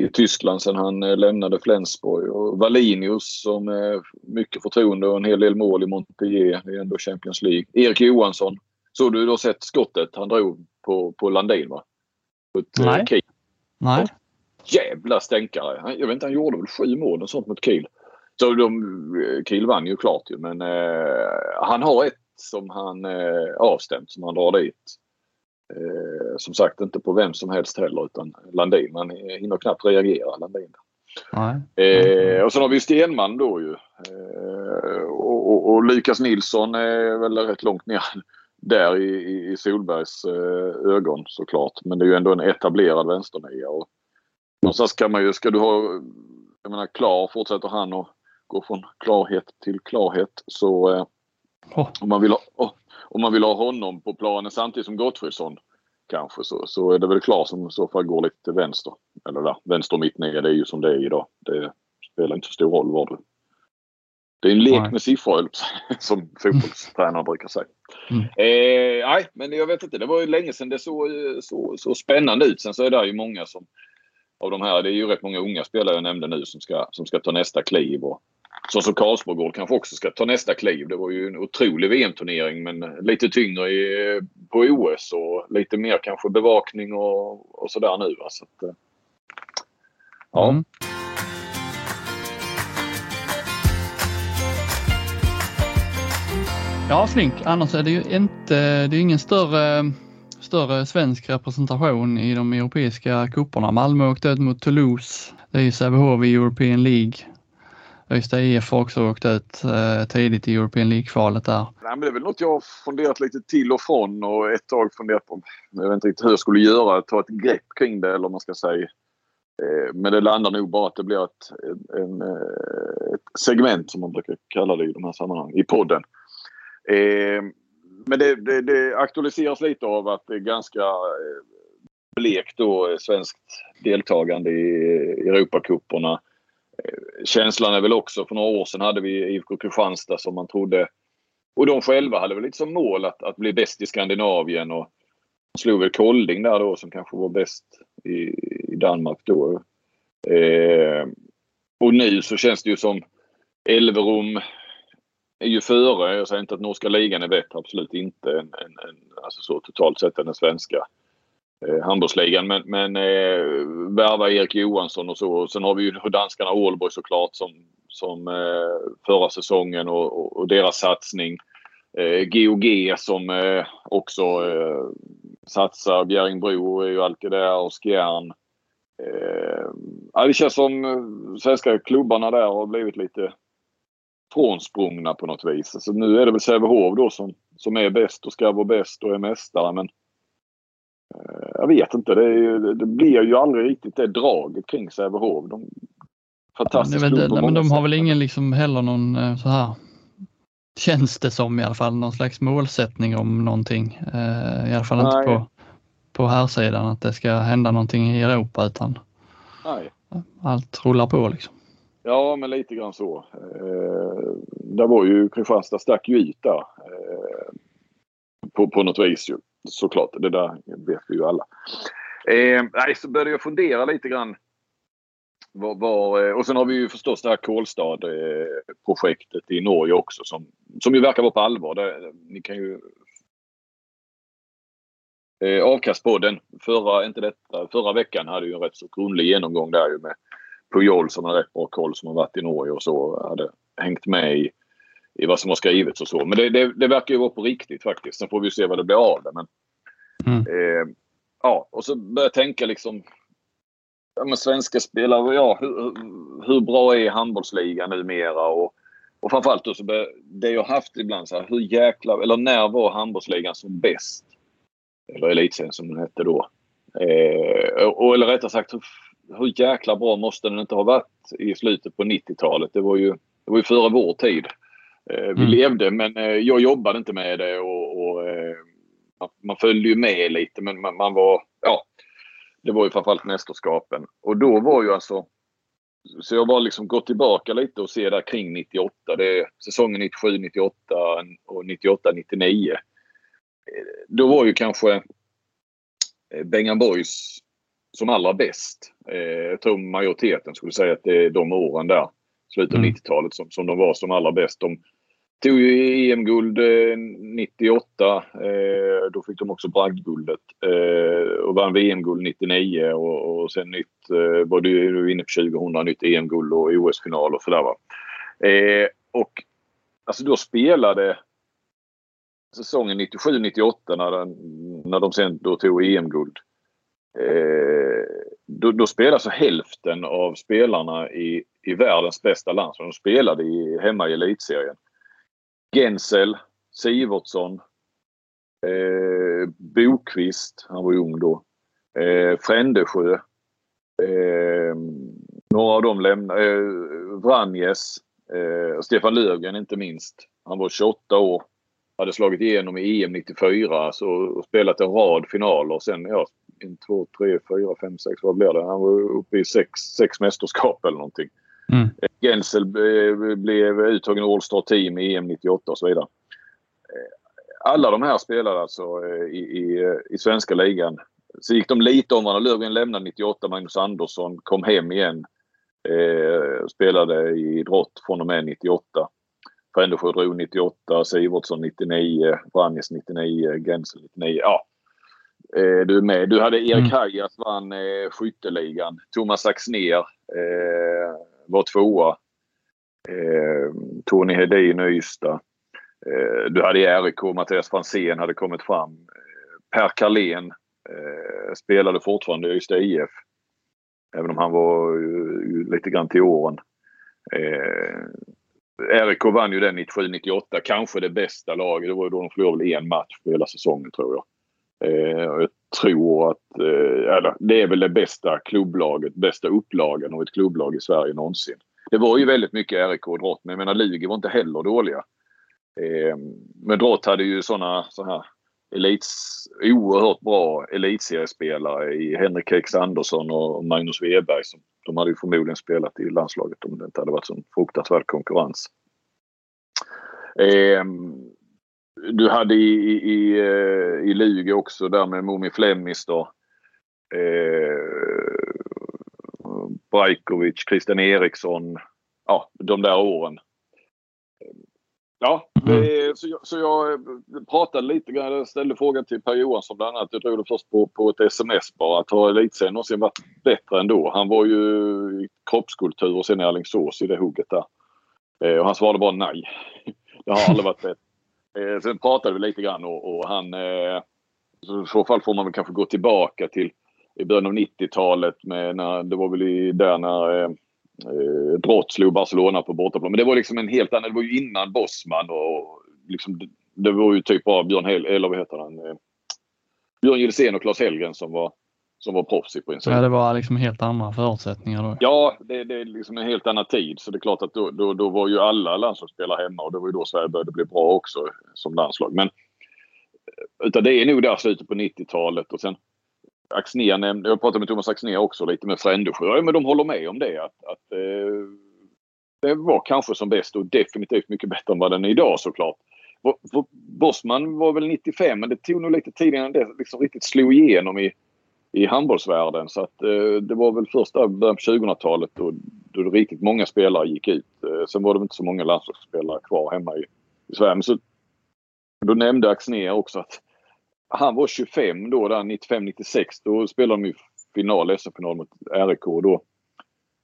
i Tyskland sen han eh, lämnade Flensburg. Och Valinius som är mycket förtroende och en hel del mål i Montpellier. Det är ändå Champions League. Erik Johansson. Såg du då sett skottet han drog på, på Landin va? Ett, eh, Nej. Kiel. Nej. Jävla stänkare. Jag vet inte, han gjorde väl sju mål och sånt mot Kiel. Så de, eh, Kiel vann ju klart ju men eh, han har ett som han eh, avstämt som han drar dit. Eh, som sagt inte på vem som helst heller utan Landin. Man hinner knappt reagera Landin. Eh, och sen har vi Stenman då ju. Eh, och, och, och Lukas Nilsson är väl rätt långt ner där i, i Solbergs eh, ögon såklart. Men det är ju ändå en etablerad vänsternia. Och någonstans kan man ju, ska du ha, jag menar klar, fortsätter han och gå från klarhet till klarhet så eh, oh. om, man vill ha, om man vill ha honom på planen samtidigt som Gottfridsson kanske så, så är det väl Klar som i så fall går lite till vänster. Eller där, vänster mitt ner, det är ju som det är idag. Det spelar inte så stor roll var du. Det är en lek nej. med siffror som fotbollstränare brukar säga. Mm. Eh, nej, men jag vet inte. Det var ju länge sedan det såg så, så spännande ut. Sen så är det ju många som av de här, det är ju rätt många unga spelare jag nämnde nu som ska, som ska ta nästa kliv. Och så som Karlsborg kanske också ska ta nästa kliv. Det var ju en otrolig VM-turnering men lite tyngre i, på OS och lite mer kanske bevakning och, och sådär nu. Så att, eh, ja. Mm. Ja, flink. Annars är det ju inte, det är ingen större, större svensk representation i de europeiska cuperna. Malmö åkte ut mot Toulouse. Det är ju Sävehof i European League. Ystad IF har också åkt ut eh, tidigt i European League-kvalet där. Nej, men det är väl något jag har funderat lite till och från och ett tag funderat på. Jag vet inte riktigt hur jag skulle göra, ta ett grepp kring det eller vad man ska säga. Eh, men det landar nog bara att det blir ett, en, eh, ett segment som man brukar kalla det i de här sammanhangen, i podden. Eh, men det, det, det aktualiseras lite av att det är ganska eh, blekt då eh, svenskt deltagande i Europacuperna Eh, känslan är väl också, för några år sedan hade vi IFK Kristianstad som man trodde och de själva hade väl lite som mål att, att bli bäst i Skandinavien och slog väl Kolding där då som kanske var bäst i, i Danmark då. Eh, och nu så känns det ju som Elverum är ju före. Jag säger inte att norska ligan är bättre, absolut inte. En, en, en, alltså så totalt sett än den svenska eh, handbollsligan. Men, men eh, värva Erik Johansson och så. Och sen har vi ju danskarna Ålborg såklart som, som eh, förra säsongen och, och, och deras satsning. Eh, GOG som eh, också eh, satsar. Bjäringbro är ju alltid där och Skjern. Eh, det känns som eh, svenska klubbarna där har blivit lite frånsprungna på något vis. Alltså nu är det väl Sävehof då som, som är bäst och ska vara bäst och är mästare. Men jag vet inte. Det, ju, det, blir ju aldrig riktigt det draget kring Sävehof. De, fantastisk ja, det, det, men de har väl ingen liksom heller någon eh, så här känns det som i alla fall någon slags målsättning om någonting. Eh, I alla fall Nej. inte på, på här sidan att det ska hända någonting i Europa utan Nej. allt rullar på liksom. Ja, men lite grann så. Eh, där var ju Kristianstad stack ju ut där. Eh, på, på något vis ju. Såklart, det där vet vi ju alla. Eh, nej, så började jag fundera lite grann. Var, var, eh, och sen har vi ju förstås det här Kolstad-projektet i Norge också som, som ju verkar vara på allvar. Det, ni kan ju eh, Avkastpodden, förra, inte detta, förra veckan hade ju en rätt så grundlig genomgång där ju med Pujol som har rätt bra koll som har varit i Norge och så hade hängt med i, i vad som har skrivits och så. Men det, det, det verkar ju vara på riktigt faktiskt. Sen får vi se vad det blir av det. Men, mm. eh, ja, och så börjar jag tänka liksom ja, men svenska spelare, ja, hur, hur bra är handbollsligan numera? Och, och framförallt då så bör, det jag haft ibland så här, hur jäkla, eller när var handbollsligan som bäst? Eller elitserien som den hette då. Eh, och, eller rättare sagt, hur, hur jäkla bra måste den inte ha varit i slutet på 90-talet? Det var ju, det var ju före vår tid. Eh, vi mm. levde men eh, jag jobbade inte med det och, och eh, man följde ju med lite men man, man var, ja, det var ju framförallt mästerskapen. Och då var ju alltså så jag har liksom gått tillbaka lite och ser där kring 98. Det är säsongen 97, 98 och 98, 99. Då var ju kanske Bengan Boys som allra bäst. Jag tror majoriteten skulle säga att det är de åren där, slutet av mm. 90-talet, som, som de var som allra bäst. De, Tog ju EM-guld eh, 98. Eh, då fick de också bragdguldet. Eh, och vann VM-guld 99 och, och sen nytt, var du inne på 2000, nytt EM-guld och OS-final och sådär va. Och alltså då spelade säsongen 97-98 när, när de sen då tog EM-guld. Eh, då, då spelade alltså hälften av spelarna i, i världens bästa landslag. De spelade i, hemma i elitserien. Gensel, Sivertsson, eh, Bokvist, han var ju ung då, eh, Frändesjö. Eh, några av dem lämnade, eh, Vranjes, eh, Stefan Löfgren inte minst. Han var 28 år. Hade slagit igenom i EM 94 så, och spelat en rad finaler. Sen ja, en, två, tre, fyra, fem, sex, vad blir det? Han var uppe i sex, sex mästerskap eller någonting. Mm. Gensel blev uttagen All-Star Team i EM 98 och så vidare. Alla de här spelade alltså eh, i, i, i svenska ligan. Så gick de lite om varandra. Löfgren lämnade 98, Magnus Andersson kom hem igen. Eh, spelade i drott från och med 98. Frändesjö drog 98, Sivertsson 99, Vranjes 99, Gensel 99. Ja, eh, du är med. Du hade Erik mm. Hajas vann eh, skytteligan. Thomas Axner eh, var tvåa. Eh, Tony Hedin i Ystad. Eh, du hade RIK, Mattias Franzén hade kommit fram. Eh, per Carlén eh, spelade fortfarande i Ystad IF. Även om han var uh, lite grann till åren. Eh, RIK vann ju den 97-98. Kanske det bästa laget. Det var ju då de förlorade en match på hela säsongen tror jag. Eh, jag tror att eh, eller, det är väl det bästa klubblaget, bästa upplagan av ett klubblag i Sverige någonsin. Det var ju väldigt mycket RIK och Drott, men jag menar Lugi var inte heller dåliga. Eh, men Drott hade ju sådana så här elits, oerhört bra elitseriespelare i Henrik X Andersson och Magnus Weberg. Som, de hade ju förmodligen spelat i landslaget om det inte hade varit sån fruktansvärd konkurrens. Ehm, Eh, du hade i, i, i, eh, i Lugi också där med Momi Flemmis då. Eh, Brajkovic, Christian Eriksson. Ja, de där åren. Ja, det, mm. så, jag, så jag pratade lite grann. Jag ställde frågan till Per Johansson bland annat. Jag drog det först på, på ett sms bara. Att har elitserien någonsin varit bättre ändå? Han var ju i kroppskultur och sen i Alingsås i det hugget där. Eh, och han svarade bara nej. Det har aldrig varit bättre. Eh, sen pratade vi lite grann och, och han... Eh, så I så fall får man väl kanske gå tillbaka till i början av 90-talet. Med när, det var väl i, där när eh, eh, Drott slog Barcelona på bortaplan. Men det var liksom en helt annan... Det var ju innan Bosman och liksom, det, det var ju typ bara Björn Hel, eller vad heter han? Eh, Björn Gilsén och Claes Hellgren som var, som var proffs i princip. Ja, det var liksom helt andra förutsättningar då. Ja, det, det är liksom en helt annan tid. Så det är klart att då, då, då var ju alla landslagsspelare hemma och det var ju då Sverige började bli bra också som landslag. Men utan det är nog där slutet på 90-talet och sen Axnér nämnde, jag pratade med Thomas Axnér också lite med Frändesjö. Ja, men de håller med om det. Att, att eh, det var kanske som bäst och definitivt mycket bättre än vad den är idag såklart. Bosman var väl 95 men det tog nog lite tid innan det liksom riktigt slog igenom i, i handbollsvärlden. Så att, eh, det var väl första början på 2000-talet då, då riktigt många spelare gick ut. Eh, sen var det inte så många landslagsspelare kvar hemma i, i Sverige. Men så, då nämnde Axnér också att han var 25 då, 95-96. Då spelade de ju final, SM-final mot RIK. Då,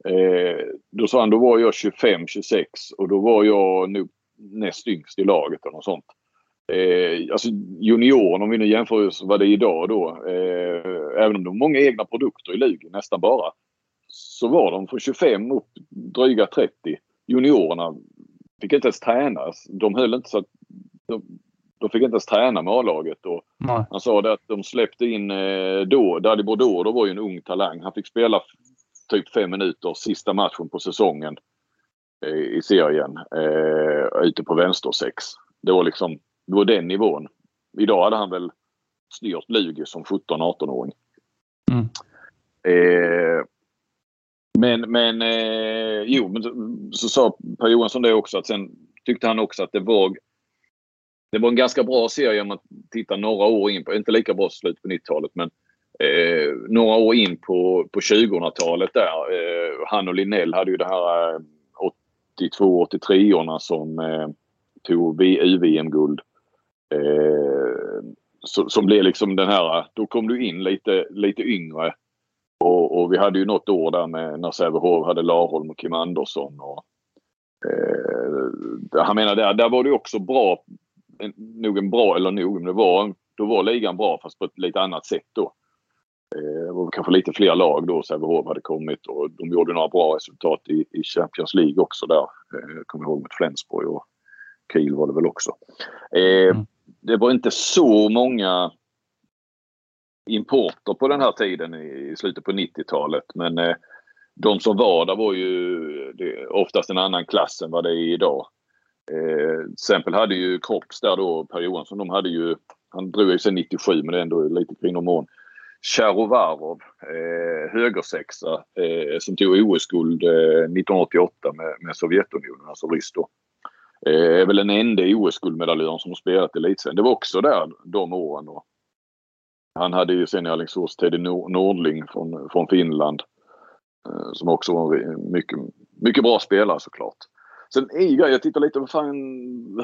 eh, då sa han, då var jag 25-26 och då var jag nog näst yngst i laget eller något sånt. Eh, alltså junioren, om vi nu jämför vad det är idag då, eh, även om de har många egna produkter i Lugi, nästan bara, så var de från 25 upp dryga 30. Juniorerna fick inte ens tränas. De höll inte så att de, de fick inte ens träna med A-laget. Han sa det att de släppte in eh, då, Daddy Bordeaux, då var ju en ung talang. Han fick spela typ fem minuter sista matchen på säsongen eh, i serien eh, ute på vänster sex. Det var liksom, var den nivån. Idag hade han väl styrt Lugi som 17-18-åring. Mm. Eh, men, men eh, jo, men så, sa Per Johansson det också att sen tyckte han också att det var det var en ganska bra serie om man tittar några år in på, inte lika bra slut på 90-talet men eh, några år in på, på 2000-talet där. Eh, han och Linnell hade ju det här eh, 82-83orna som eh, tog UVM-guld. Eh, som blev liksom den här, då kom du in lite, lite yngre. Och, och vi hade ju något år där med när Sävehof hade Larholm och Kim Andersson. Och, eh, han menar där, där var det också bra en, nog en bra, eller nog, men det var, då var ligan bra fast på ett lite annat sätt då. Eh, det var kanske lite fler lag då Sävehof hade kommit och de gjorde några bra resultat i, i Champions League också där. Eh, kommer ihåg mot Flensburg och Kiel var det väl också. Eh, mm. Det var inte så många importer på den här tiden i, slutet på 90-talet men eh, de som var där var ju det, oftast en annan klass än vad det är idag. Eh, till exempel hade ju Kropps där då, Per Johansson, de hade ju, han drog ju sig 97 men det är ändå lite kring kvinnomån. Charovarov, eh, högersexa, eh, som tog OS-guld eh, 1988 med, med Sovjetunionen, alltså ryss då. Eh, är väl den enda OS-guldmedaljören som har spelat elitserien. Det var också där de åren. Då. Han hade ju sen i Alingsås Teddy Nordling från, från Finland. Eh, som också var en mycket, mycket bra spelare såklart. Sen är ju jag tittar lite, fan,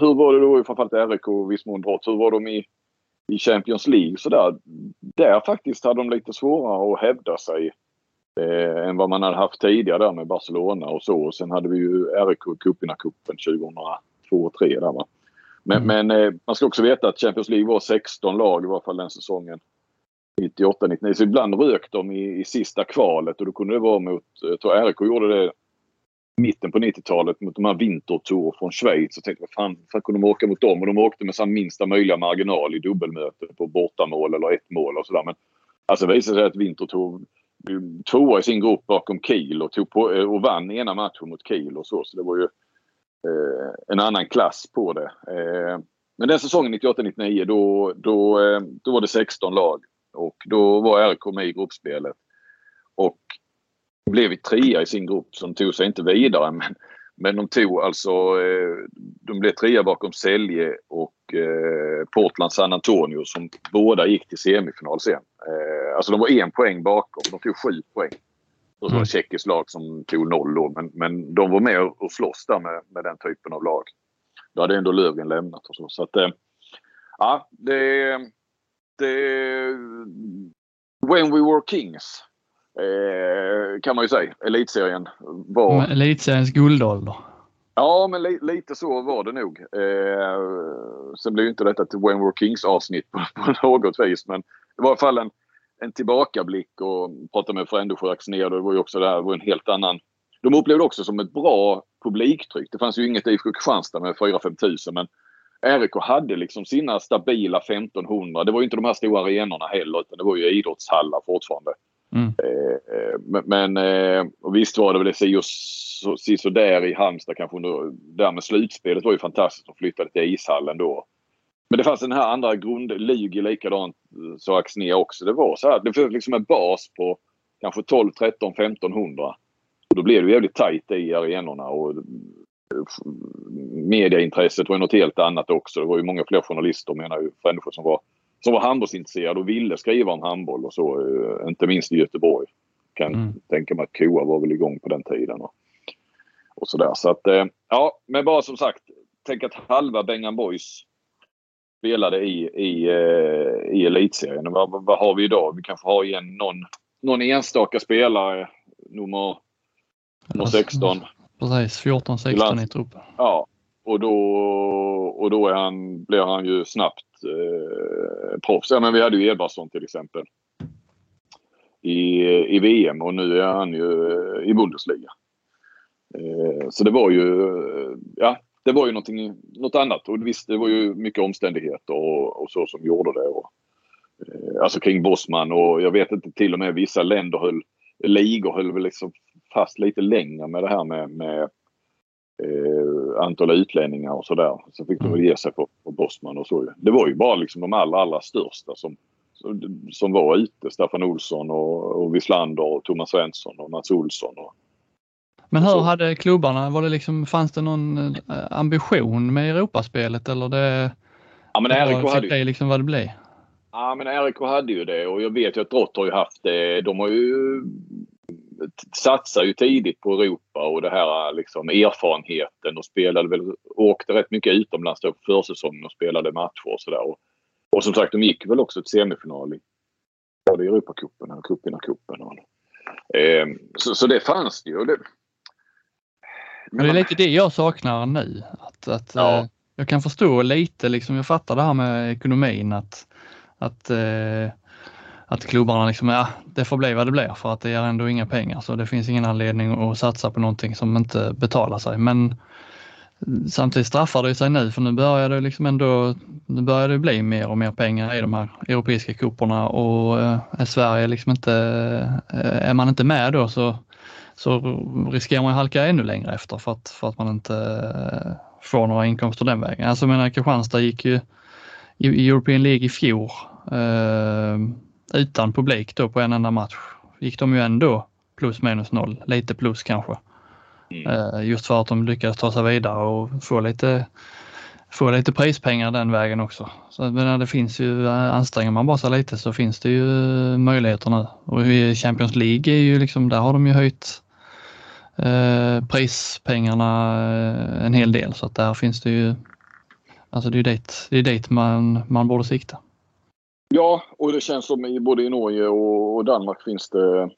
hur var det då framförallt RIK och viss mån Drott. hur var de i, i Champions League sådär? Där faktiskt hade de lite svårare att hävda sig eh, än vad man hade haft tidigare där med Barcelona och så. Och sen hade vi ju RIK Cupina-cupen 2002 och 2003 där va. Men, mm. men eh, man ska också veta att Champions League var 16 lag i varje fall den säsongen. 98, 99. Så ibland rök de i, i sista kvalet och då kunde det vara mot, jag tror RIK gjorde det mitten på 90-talet mot de här Vintertour från Schweiz. Och tänkte vad fan, fan kunde de åka mot dem? Och de åkte med minsta möjliga marginal i dubbelmöte på bortamål eller ett mål och sådär. Men alltså det visade sig att Vintertour tvåa i sin grupp bakom Kiel och, tog på, eh, och vann ena matchen mot Kiel och så. Så det var ju eh, en annan klass på det. Eh, men den säsongen 98-99 då, då, eh, då var det 16 lag och då var RK med i gruppspelet. Och blev trea i sin grupp som tog sig inte vidare. Men, men de tog alltså, eh, de blev trea bakom Sälje och eh, Portland San Antonio som båda gick till semifinal sen. Eh, alltså de var en poäng bakom. De tog sju poäng. Och så var det mm. tjeckiskt lag som tog noll då. Men, men de var med och slåss där med, med den typen av lag. Då hade ändå Löfgren lämnat och så. så att, ja, det, det... When we were kings Eh, kan man ju säga. Elitserien var... Elitseriens guldålder. Ja, men li lite så var det nog. Eh, sen blev ju inte detta ett When We're Kings avsnitt på, på något vis. Men det var i alla fall en, en tillbakablick och pratade med Frändesjö Axnér. Det var ju också där, det var en helt annan... De upplevde också som ett bra publiktryck. Det fanns ju inget IFK Kristianstad med 4-5 tusen men RIK hade liksom sina stabila 1500. Det var ju inte de här stora arenorna heller utan det var ju idrottshallar fortfarande. Mm. Eh, men eh, och visst var det väl si och så, där i Halmstad kanske under, där med slutspelet var ju fantastiskt att flytta till ishallen då. Men det fanns den här andra grund, Lugi likadant eh, sa Axnér också. Det var så här, det fanns liksom en bas på kanske 12, 13, 1500. Och då blev det jävligt tajt i arenorna och mediaintresset var något helt annat också. Det var ju många fler journalister menar ju, människor som var, som var handbollsintresserade och ville skriva om handboll och så. Eh, inte minst i Göteborg. Kan mm. tänka mig att KOA var väl igång på den tiden. Och, och sådär. Så att, eh, ja, men bara som sagt. Tänk att halva Bengan Boys spelade i, i, eh, i elitserien. Vad, vad har vi idag? Vi kanske har igen någon, någon enstaka spelare, nummer, nummer 16. Precis, 14, 16 i truppen. Ja, och då, och då är han, blir han ju snabbt eh, proffs. Ja, men vi hade ju Edvardsson till exempel i, i VM och nu är han ju eh, i Bundesliga. Eh, så det var ju, eh, ja, det var ju någonting, något annat och visst det var ju mycket omständigheter och, och så som gjorde det. Och, eh, alltså kring Bosman och jag vet inte till och med vissa länder höll, ligor höll väl liksom fast lite längre med det här med, med eh, antal utlänningar och sådär. Så fick de väl ge sig på, på Bosman och så. Det var ju bara liksom de allra, allra största som, som var ute. Staffan Olsson och, och Wislander och Thomas Svensson och Mats Olsson. Och, men hur hade klubbarna, var det liksom, fanns det någon eh, ambition med Europaspelet eller det? Ja men RIK hade ju... liksom vad det blev? Ja men RIK hade ju det och jag vet ju att Drott har ju haft det. De har ju satsar ju tidigt på Europa och det här liksom erfarenheten och spelade väl, åkte rätt mycket utomlands då på försäsongen och spelade matcher och sådär. Och, och som sagt, de gick väl också till semifinal i både Europacupen och cupvinnarcupen. Eh, så, så det fanns det ju. Det, men det är lite det jag saknar nu. Att, att ja. eh, jag kan förstå lite, liksom, jag fattar det här med ekonomin att, att, eh, att klubbarna liksom, ja, det får bli vad det blir för att det ger ändå inga pengar så det finns ingen anledning att satsa på någonting som inte betalar sig. Men samtidigt straffar det sig nu för nu börjar det liksom ändå, nu börjar det bli mer och mer pengar i de här europeiska cuperna och eh, är Sverige liksom inte, eh, är man inte med då så så riskerar man att halka ännu längre efter för att, för att man inte eh, får några inkomster den vägen. Alltså jag menar Kristianstad gick ju i European League i fjol utan publik då på en enda match. Gick de ju ändå plus minus noll, lite plus kanske. Mm. Eh, just för att de lyckades ta sig vidare och få lite få lite prispengar den vägen också. Så men det finns ju, eh, anstränger man bara sig lite så finns det ju möjligheter nu. Och i Champions League är ju liksom, där har de ju höjt eh, prispengarna eh, en hel del så att där finns det ju, alltså det är dit, det är dit man, man borde sikta. Ja, och det känns som i både i Norge och Danmark finns det,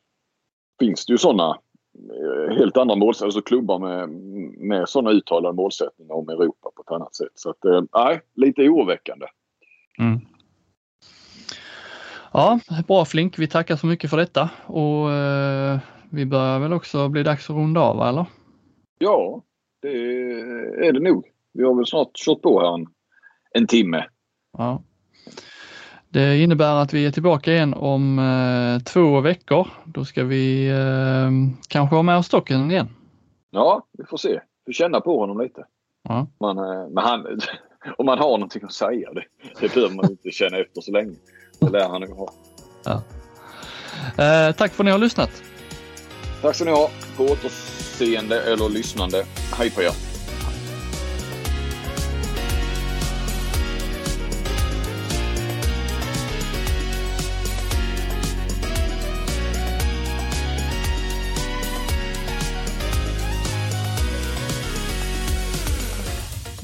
finns det ju sådana eh, helt andra målsättningar, alltså klubbar med, med sådana uttalade målsättningar om Europa på ett annat sätt. Så att, eh, nej, lite oroväckande. Mm. Ja, bra Flink. Vi tackar så mycket för detta och eh, vi börjar väl också bli dags att runda av eller? Ja, det är det nog. Vi har väl snart kört på här en, en timme. Ja. Det innebär att vi är tillbaka igen om eh, två veckor. Då ska vi eh, kanske ha med oss stocken igen. Ja, vi får se. Vi känna på honom lite. Ja. Man, eh, men han, om man har någonting att säga, det, det behöver man inte känna efter så länge. Det lär han nog ha. Ja. Eh, tack för att ni har lyssnat. Tack ska ni ha. På återseende eller lyssnande. Hej på er.